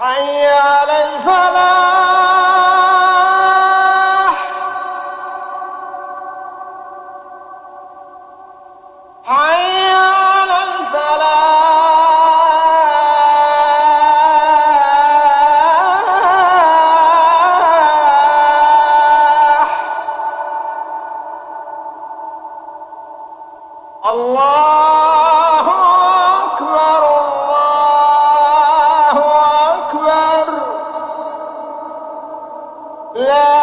حي على الفلاح حي على الفلاح الله لا